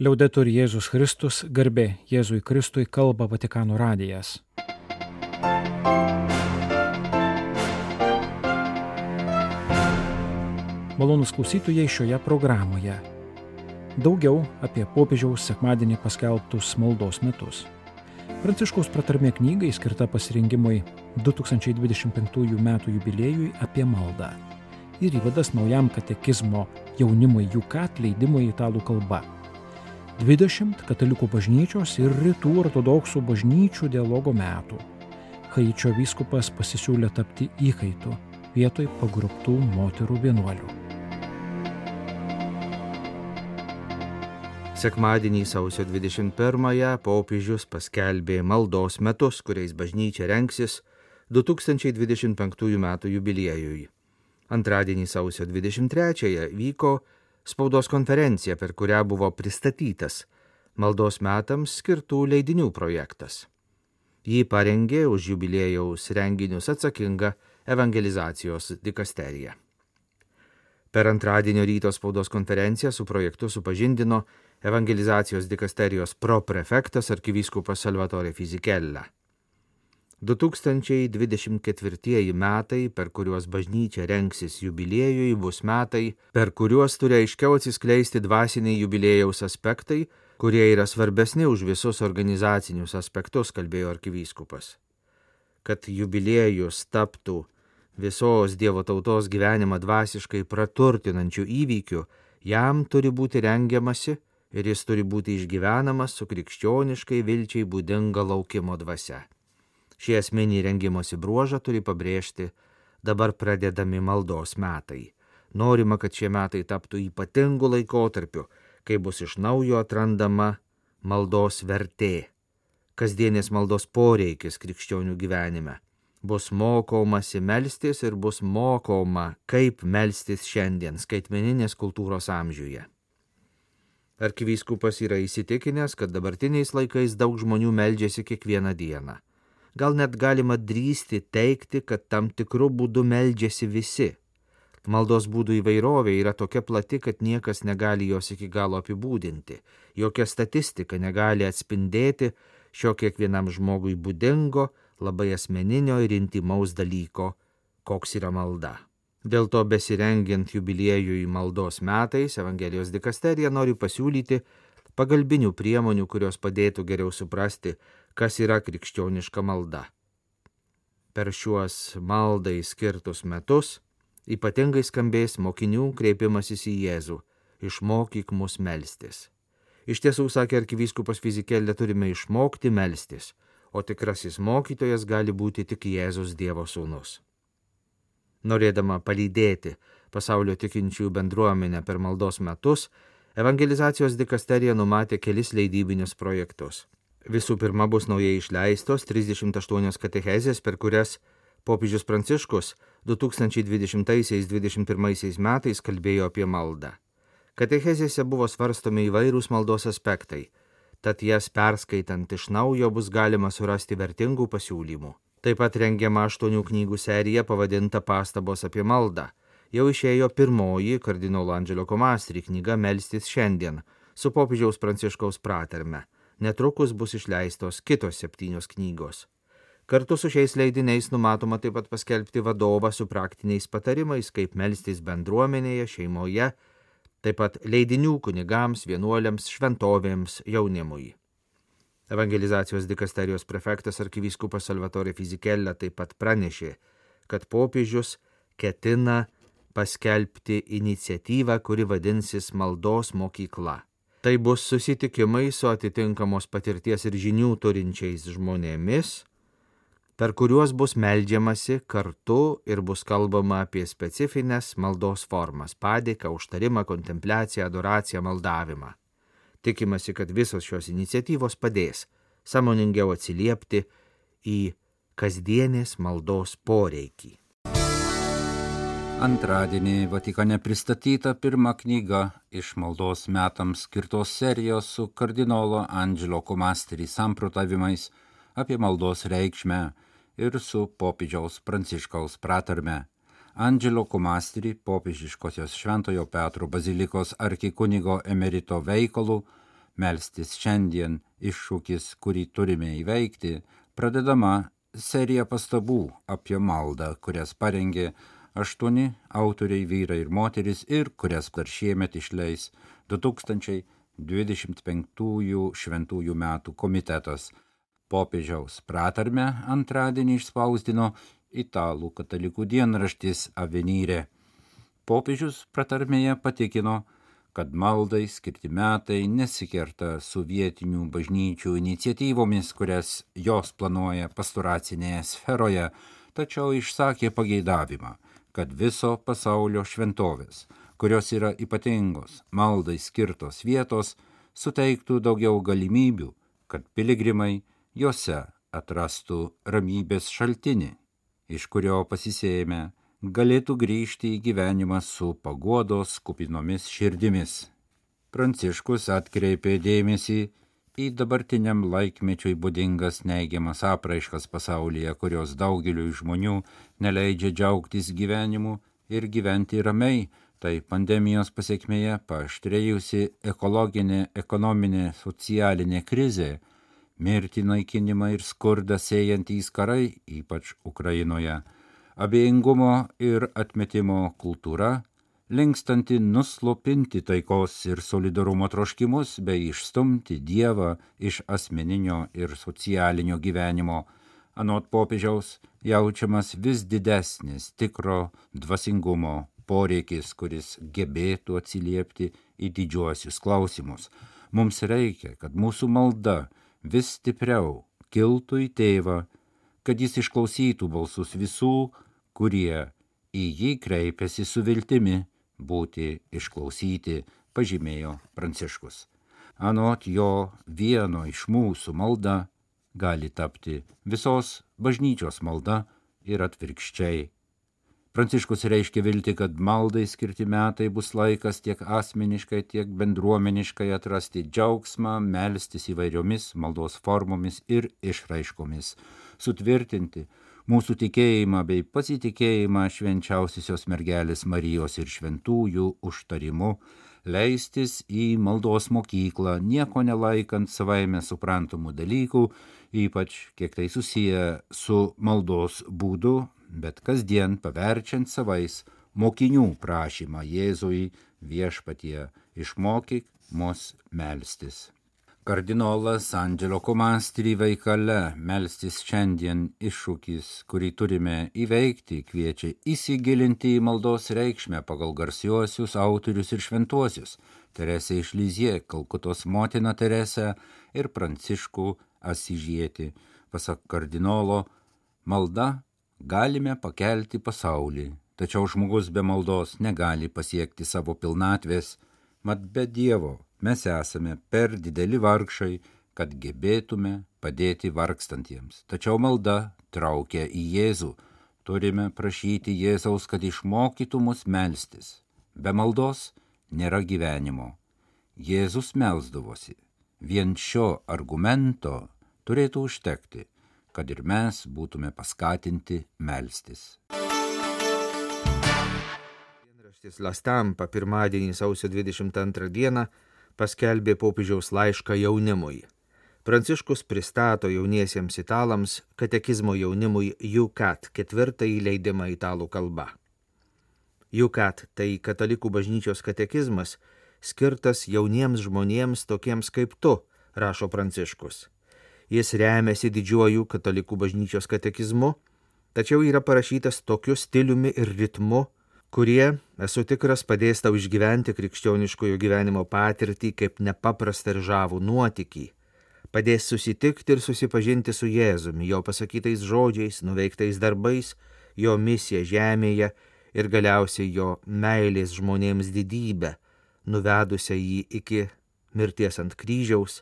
Liaudetur Jėzus Kristus, garbė Jėzui Kristui kalba Vatikano radijas. Malonus klausytojai šioje programoje. Daugiau apie popiežiaus sekmadienį paskelbtus maldos metus. Pranciškaus pratarmė knygai skirta pasirinkimui 2025 m. jubiliejui apie maldą. Ir įvadas naujam katekizmo jaunimui jų kat leidimui italų kalba. 20 katalikų bažnyčios ir rytų ortodoksų bažnyčių dialogo metų. Haičio vyskupas pasisiūlė tapti įkaitu vietoj pagruptų moterų vienuolių. Sekmadienį sausio 21-ąją popiežius paskelbė maldos metus, kuriais bažnyčia renksis 2025 m. jubiliejui. Antradienį sausio 23-ąją vyko spaudos konferencija, per kurią buvo pristatytas maldos metams skirtų leidinių projektas. Jį parengė už jubiliejaus renginius atsakinga evangelizacijos dikasterija. Per antradienio ryto spaudos konferenciją su projektu supažindino evangelizacijos dikasterijos proprefektas arkivyskupas Salvatore Fizikella. 2024 metai, per kuriuos bažnyčia renksis jubiliejui, bus metai, per kuriuos turi aiškiau atsiskleisti dvasiniai jubiliejaus aspektai, kurie yra svarbesni už visus organizacinius aspektus, kalbėjo arkivyskupas. Kad jubiliejus taptų visos Dievo tautos gyvenimą dvasiškai praturtinančių įvykių, jam turi būti rengiamasi ir jis turi būti išgyvenamas su krikščioniškai vilčiai būdinga laukimo dvasia. Šį esminį rengimosi bruožą turi pabrėžti dabar pradedami maldos metai. Norima, kad šie metai taptų ypatingu laikotarpiu, kai bus iš naujo atrandama maldos vertė, kasdienės maldos poreikis krikščionių gyvenime. Bus mokomasi melstis ir bus mokoma, kaip melstis šiandien skaitmeninės kultūros amžiuje. Arkivyskupas yra įsitikinęs, kad dabartiniais laikais daug žmonių meldžiasi kiekvieną dieną. Gal net galima drįsti teikti, kad tam tikrų būdų meldžiasi visi. Maldos būdų įvairovė yra tokia plati, kad niekas negali jos iki galo apibūdinti, jokia statistika negali atspindėti šio kiekvienam žmogui būdingo, labai asmeninio ir intimaus dalyko, koks yra malda. Dėl to besirengiant jubiliejui maldos metais Evangelijos dikasterija nori pasiūlyti pagalbinių priemonių, kurios padėtų geriau suprasti, kas yra krikščioniška malda. Per šiuos maldai skirtus metus ypatingai skambės mokinių kreipimasis į Jėzų - išmokyk mus melstis. Iš tiesų, sakė arkivyskupas Fizikėlė, turime išmokti melstis, o tikrasis mokytojas gali būti tik Jėzus Dievo sūnus norėdama palydėti pasaulio tikinčiųjų bendruomenę per maldos metus, evangelizacijos dikasterija numatė kelis leidybinius projektus. Visų pirma bus naujai išleistos 38 katechezės, per kurias popiežius Pranciškus 2020-2021 metais kalbėjo apie maldą. Katechezėse buvo svarstomi įvairūs maldos aspektai, tad jas perskaitant iš naujo bus galima surasti vertingų pasiūlymų. Taip pat rengiama aštuonių knygų serija pavadinta Pastabos apie maldą. Jau išėjo pirmoji kardinolo Andželio Komastri knyga Melstis šiandien su popiežiaus pranciškaus praterme. Netrukus bus išleistos kitos septynios knygos. Kartu su šiais leidiniais numatoma taip pat paskelbti vadovą su praktiniais patarimais, kaip melstis bendruomenėje, šeimoje, taip pat leidinių kunigams, vienuoliams, šventovėms, jaunimui. Evangelizacijos dikasterijos prefektas arkivyskupas Salvatore Fizikella taip pat pranešė, kad popiežius ketina paskelbti iniciatyvą, kuri vadinsis maldos mokykla. Tai bus susitikimai su atitinkamos patirties ir žinių turinčiais žmonėmis, per kuriuos bus meldžiamasi kartu ir bus kalbama apie specifines maldos formas - padėką, užtarimą, kontempliaciją, adoraciją, maldavimą. Tikimasi, kad visos šios iniciatyvos padės samoningiau atsiliepti į kasdienės maldos poreikį. Antradienį Vatikane pristatyta pirma knyga iš maldos metams skirtos serijos su kardinolo Andželo Komasteri samprotavimais apie maldos reikšmę ir su popiežiaus pranciškaus pratarme. Andželo Komastri, popiežiškosios Šventojo Petro bazilikos arkikunigo emerito veikalų, Melstis šiandien iššūkis, kurį turime įveikti, pradedama serija pastabų apie maldą, kurias parengė aštuoni autoriai vyrai ir moteris ir kurias dar šiemet išleis 2025 šventųjų metų komitetas. Popiežiaus pratarmę antradienį išspausdino italų katalikų dienraštis Avenyrė. Popiežius pratarmėje patikino, kad maldai skirti metai nesikerta su vietinių bažnyčių iniciatyvomis, kurias jos planuoja pastoracinėje sferoje, tačiau išsakė pageidavimą, kad viso pasaulio šventovės, kurios yra ypatingos maldai skirtos vietos, suteiktų daugiau galimybių, kad piligrimai juose atrastų ramybės šaltinį, iš kurio pasisėjame galėtų grįžti į gyvenimą su paguodos kupinomis širdimis. Pranciškus atkreipė dėmesį į dabartiniam laikmečiui būdingas neigiamas apraiškas pasaulyje, kurios daugeliu žmonių neleidžia džiaugtis gyvenimu ir gyventi ramiai, tai pandemijos pasiekmėje paaštrėjusi ekologinė, ekonominė, socialinė krizė, mirtį naikinimą ir skurdą sėjantys karai, ypač Ukrainoje. Abejingumo ir atmetimo kultūra, linkstanti nuslopinti taikos ir solidarumo troškimus bei išstumti Dievą iš asmeninio ir socialinio gyvenimo, anot popiežiaus jaučiamas vis didesnis tikro dvasingumo poreikis, kuris gebėtų atsiliepti į didžiuosius klausimus. Mums reikia, kad mūsų malda vis stipriau kiltų į tėvą, kad jis išklausytų balsus visų, kurie į jį kreipiasi su viltimi būti išklausyti, pažymėjo Pranciškus. Anot jo vieno iš mūsų malda gali tapti visos bažnyčios malda ir atvirkščiai. Pranciškus reiškia vilti, kad maldai skirti metai bus laikas tiek asmeniškai, tiek bendruomeniškai atrasti džiaugsmą, melstis įvairiomis maldos formomis ir išraiškomis, sutvirtinti mūsų tikėjimą bei pasitikėjimą švenčiausiosios mergelės Marijos ir šventųjų užtarimu, leistis į maldos mokyklą, nieko nelaikant savaime suprantamų dalykų, ypač kiek tai susiję su maldos būdu, bet kasdien paverčiant savais mokinių prašymą Jėzui viešpatie išmokyk mus melstis. Kardinolas Andželo Komastri veikale melstis šiandien iššūkis, kurį turime įveikti, kviečia įsigilinti į maldos reikšmę pagal garsiuosius autorius ir šventuosius - Teresė iš Lizie, Kalkutos motina Teresė ir Pranciškų Asižieti. Pasak kardinolo, malda galime pakelti pasaulį, tačiau žmogus be maldos negali pasiekti savo pilnatvės, mat be Dievo mes esame per dideli vargšai, kad gebėtume padėti vargstantiems. Tačiau malda traukia į Jėzų. Turime prašyti Jėzaus, kad išmokytų mus melstis. Be maldos nėra gyvenimo. Jėzus melsdavosi. Vien šio argumento turėtų užtekti, kad ir mes būtume paskatinti melstis. Dienraštis Lastampa pirmadienį sausio 22 dieną paskelbė popiežiaus laišką jaunimui. Pranciškus pristato jauniesiems italams katekizmo jaunimui UCAT ketvirtąjį leidimą italų kalba. UCAT tai katalikų bažnyčios katekizmas skirtas jauniems žmonėms tokiems kaip tu, rašo Pranciškus. Jis remiasi didžiuoju katalikų bažnyčios katekizmu, tačiau yra parašytas tokiu stiliumi ir ritmu, kurie, esu tikras, padės tau išgyventi krikščioniškojo gyvenimo patirtį kaip nepaprastą ir žavų nuotykį, padės susitikti ir susipažinti su Jėzumi, jo pasakytais žodžiais, nuveiktais darbais, jo misija žemėje ir galiausiai jo meilės žmonėms didybę, nuvedusią jį iki mirties ant kryžiaus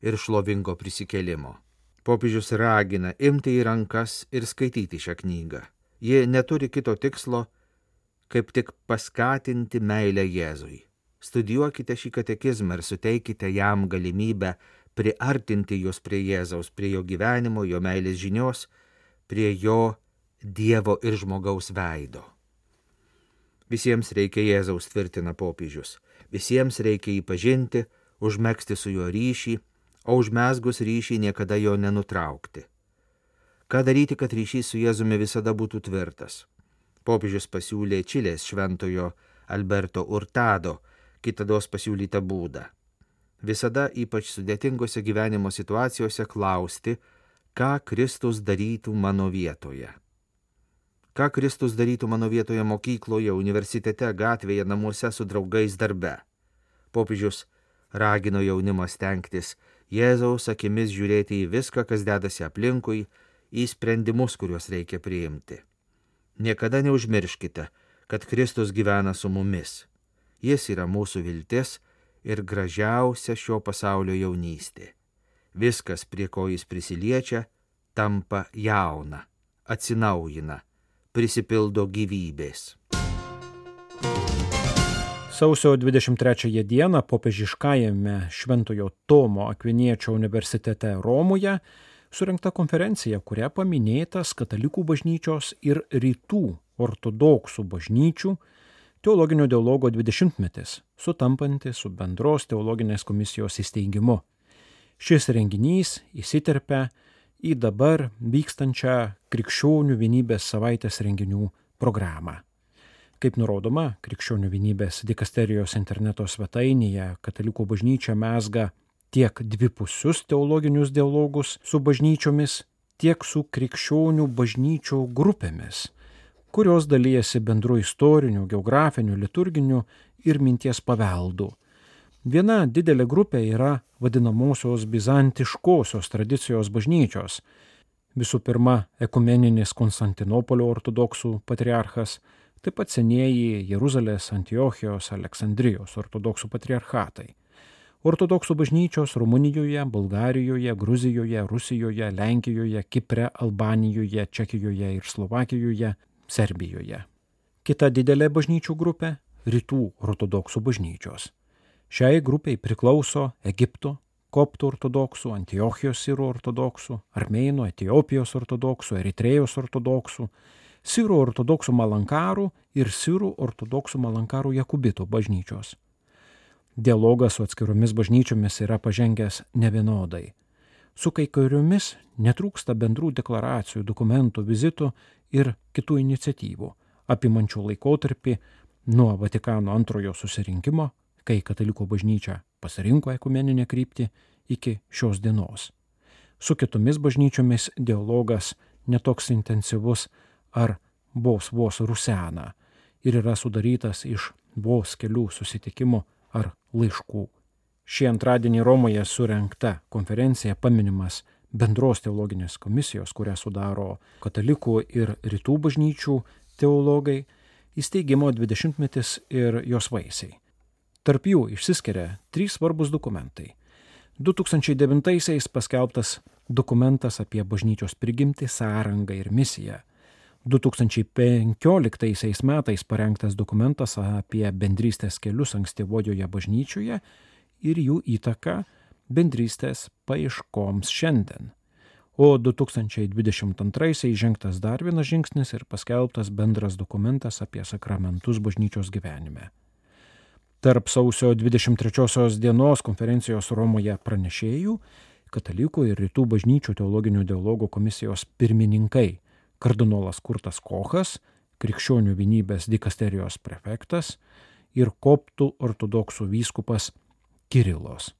ir šlovingo prisikelimo. Popiežius ragina imti į rankas ir skaityti šią knygą. Ji neturi kito tikslo, kaip tik paskatinti meilę Jėzui. Studijuokite šį katekizmą ir suteikite jam galimybę priartinti jūs prie Jėzaus, prie jo gyvenimo, jo meilės žinios, prie jo Dievo ir žmogaus veido. Visiems reikia Jėzaus tvirtina popiežius, visiems reikia jį pažinti, užmėgsti su juo ryšį, o užmesgus ryšį niekada jo nenutraukti. Ką daryti, kad ryšys su Jėzumi visada būtų tvirtas? Popiežius pasiūlė Čilės šventojo Alberto Urtado, kitados pasiūlytą būdą. Visada ypač sudėtingose gyvenimo situacijose klausti, ką Kristus darytų mano vietoje. Ką Kristus darytų mano vietoje mokykloje, universitete, gatvėje, namuose su draugais darbe. Popiežius ragino jaunimą stengtis Jėzaus akimis žiūrėti į viską, kas dedasi aplinkui, į sprendimus, kuriuos reikia priimti. Niekada neužmirškite, kad Kristus gyvena su mumis. Jis yra mūsų viltis ir gražiausia šio pasaulio jaunystė. Viskas, prie ko jis prisiliečia, tampa jauna, atsinaujina, prisipildo gyvybės. Sausio 23 dieną popiežiškajame Šventojo Tomo Akviniečio universitete Romoje surinkta konferencija, kuria paminėtas katalikų bažnyčios ir rytų ortodoksų bažnyčių teologinio dialogo 20-metis, sutampantis su bendros teologinės komisijos įsteigimu. Šis renginys įsiterpia į dabar vykstančią krikščionių vienybės savaitės renginių programą. Kaip nurodoma, krikščionių vienybės dikasterijos interneto svetainėje katalikų bažnyčia mesga tiek dvipusius teologinius dialogus su bažnyčiomis, tiek su krikščionių bažnyčių grupėmis, kurios dalyjasi bendru istoriniu, geografiniu, liturginiu ir minties paveldu. Viena didelė grupė yra vadinamosios bizantiškosios tradicijos bažnyčios. Visų pirma, ekumeninis Konstantinopolio ortodoksų patriarchas, taip pat senieji Jeruzalės, Antiochijos, Aleksandrijos ortodoksų patriarchatai. Ortodoksų bažnyčios Rumunijoje, Bulgarijoje, Gruzijoje, Rusijoje, Lenkijoje, Kipre, Albanijoje, Čekijoje ir Slovakijoje, Serbijoje. Kita didelė bažnyčių grupė - Rytų ortodoksų bažnyčios. Šiai grupiai priklauso Egipto, koptų ortodoksų, Antiochijos sirų ortodoksų, Armėnų, Etijopijos ortodoksų, Eritrėjos ortodoksų, sirų ortodoksų malankarų ir sirų ortodoksų malankarų Jakubito bažnyčios. Dialogas su atskiromis bažnyčiomis yra pažengęs nevienodai. Su kai kuriomis netrūksta bendrų deklaracijų, dokumentų, vizitų ir kitų iniciatyvų, apimančių laikotarpį nuo Vatikano antrojo susirinkimo, kai katalikų bažnyčia pasirinko ekumeninę kryptį, iki šios dienos. Su kitomis bažnyčiomis dialogas netoks intensyvus, ar vos vos rusena ir yra sudarytas iš vos kelių susitikimų ar laiškų. Šį antradienį Romoje surenkta konferencija paminimas bendros teologinės komisijos, kurią sudaro katalikų ir rytų bažnyčių teologai, įsteigimo 20-metis ir jos vaisiai. Tarp jų išsiskiria trys svarbus dokumentai. 2009-aisiais paskelbtas dokumentas apie bažnyčios prigimtį, sąrangą ir misiją. 2015 metais parengtas dokumentas apie bendrystės kelius ankstyvojoje bažnyčioje ir jų įtaką bendrystės paieškoms šiandien. O 2022 žengtas dar vienas žingsnis ir paskelbtas bendras dokumentas apie sakramentus bažnyčios gyvenime. Tarp sausio 23 dienos konferencijos Romoje pranešėjų, katalikų ir rytų bažnyčių teologinių dialogų komisijos pirmininkai kardinolas Kurtas Kochas, krikščionių vienybės dikasterijos prefektas ir koptų ortodoksų vyskupas Kirilos.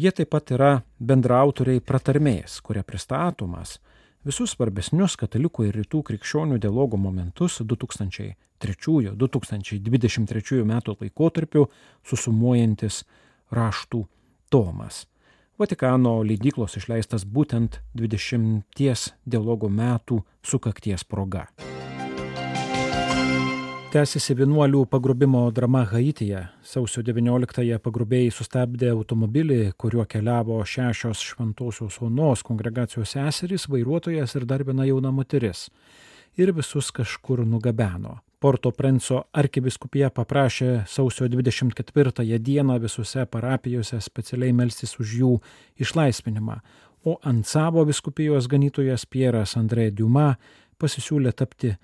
Jie taip pat yra bendraautoriai pratarmės, kuria pristatomas visus svarbesnius katalikų ir rytų krikščionių dialogo momentus 2003-2023 metų laikotarpiu susumuojantis raštų tomas. Vatikano leidyklos išleistas būtent 20 dialogo metų sukakties proga. Tęsiasi vienuolių pagrobimo drama Haityje. Sausio 19-ąją pagrobėjai sustabdė automobilį, kuriuo keliavo šešios šventosios onos kongregacijos seserys, vairuotojas ir dar viena jauna moteris. Ir visus kažkur nugabeno. Porto Prenco arkiviskupija paprašė sausio 24 dieną visose parapijose specialiai melstis už jų išlaisvinimą, o ant savo viskupijos ganytojas Pieras Andrė Diuma pasisiūlė tapti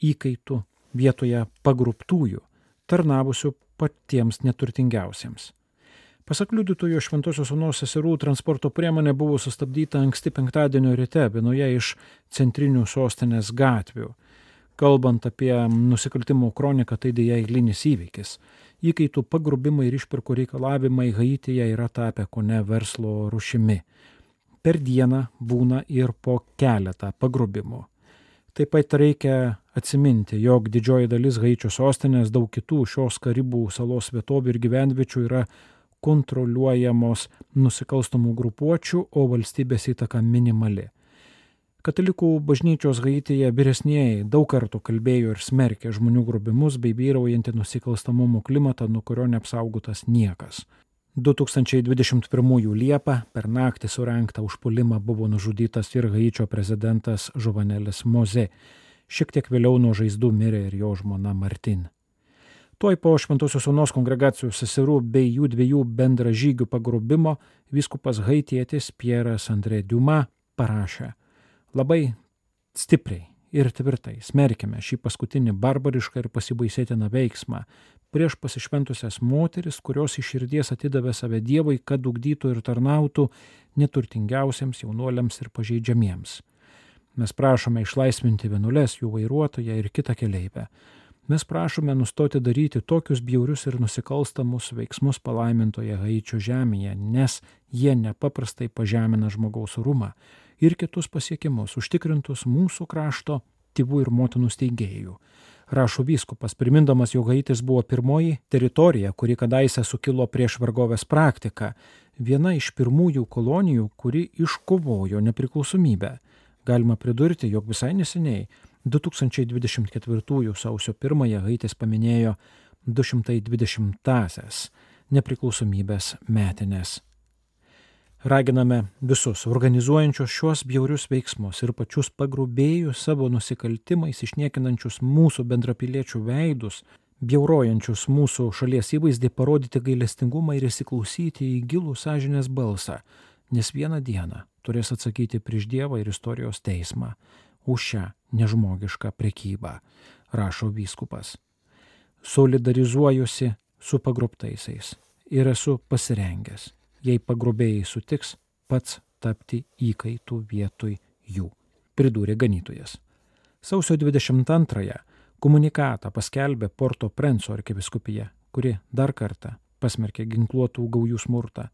įkaitų vietoje pagruptųjų, tarnavusių patiems neturtingiausiems. Pasak liudytojo Šventosios Onos seserų transporto priemonė buvo sustabdyta anksti penktadienio ryte vienoje iš centrinių sostinės gatvių. Kalbant apie nusikaltimo kroniką, tai dėja eilinis įvykis. Įkaitų pagrubimai ir išpirkų reikalavimai Haityje yra tapę kone verslo rušimi. Per dieną būna ir po keletą pagrubimų. Taip pat reikia atsiminti, jog didžioji dalis Haičio sostinės, daug kitų šios Karibų salos vietovių ir gyvenviečių yra kontroliuojamos nusikalstamų grupuočių, o valstybės įtaka minimali. Katalikų bažnyčios Haityje vyresnėjai daug kartų kalbėjo ir smerkė žmonių grubimus bei vyraujantį nusikalstamumo klimatą, nuo kurio neapsaugotas niekas. 2021 Liepą per naktį surenktą užpulimą buvo nužudytas ir Haičio prezidentas Žuvanelis Moze. Šiek tiek vėliau nuo žaizdų mirė ir jo žmona Martin. Tuoj po Šventosios Onos kongregacijos seserų bei jų dviejų bendražygių pagrobimo viskupas haitietis Pieras Andrė Diuma parašė labai stipriai ir tvirtai smerkime šį paskutinį barbarišką ir pasibaisėtiną veiksmą prieš pasišventusias moteris, kurios iš širdies atidavė save Dievui, kad ugdytų ir tarnautų neturtingiausiams jaunuoliams ir pažeidžiamiems. Mes prašome išlaisvinti vienulės, jų vairuotoją ir kitą keleivę. Mes prašome nustoti daryti tokius bjaurius ir nusikalstamus veiksmus palaimintoje Haičio žemėje, nes jie nepaprastai pažemina žmogaus orumą ir kitus pasiekimus užtikrintus mūsų krašto tėvų ir motinų steigėjų. Rašo vyskupas, primindamas, jog Haitis buvo pirmoji teritorija, kuri kadaise sukilo prieš vargovės praktiką, viena iš pirmųjų kolonijų, kuri iškovojo nepriklausomybę. Galima pridurti, jog visai neseniai 2024 sausio 1 Haitis paminėjo 220-asias nepriklausomybės metinės. Raginame visus organizuojančius šiuos bjaurius veiksmus ir pačius pagrubėjus savo nusikaltimais išniekinančius mūsų bendrapiliečių veidus, bjaurojančius mūsų šalies įvaizdį parodyti gailestingumą ir įsiklausyti į gilų sąžinės balsą, nes vieną dieną turės atsakyti prieš Dievą ir istorijos teismą už šią nežmogišką prekybą, rašo vyskupas. Solidarizuojusi su pagrobtaisiais ir esu pasirengęs, jei pagrobėjai sutiks, pats tapti įkaitų vietoj jų, pridūrė ganytojas. Sausio 22-ąją komunikatą paskelbė Porto Prenso arkiviskupija, kuri dar kartą pasmerkė ginkluotų gaujų smurtą,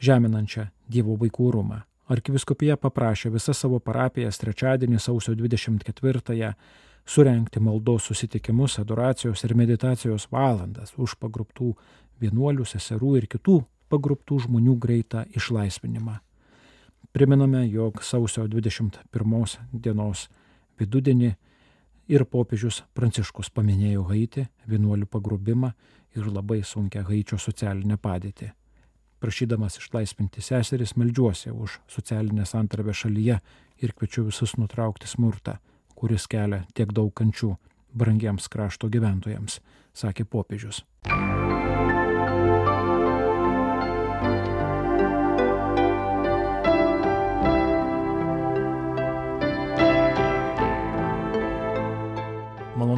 žeminančią Dievo vaikų rūmą Arkiviskupija paprašė visas savo parapijas trečiadienį sausio 24-ąją surenkti maldos susitikimus, adoracijos ir meditacijos valandas už pagruptų vienuolių, seserų ir kitų pagruptų žmonių greitą išlaisvinimą. Priminame, jog sausio 21 dienos vidudienį ir popiežius Pranciškus paminėjo Haitį, vienuolių pagrubimą ir labai sunkę Haičio socialinę padėtį prašydamas išlaisvinti seseris, melžiuosi už socialinę santarbę šalyje ir kviečiu visus nutraukti smurtą, kuris kelia tiek daug kančių brangiems krašto gyventojams, sakė popiežius.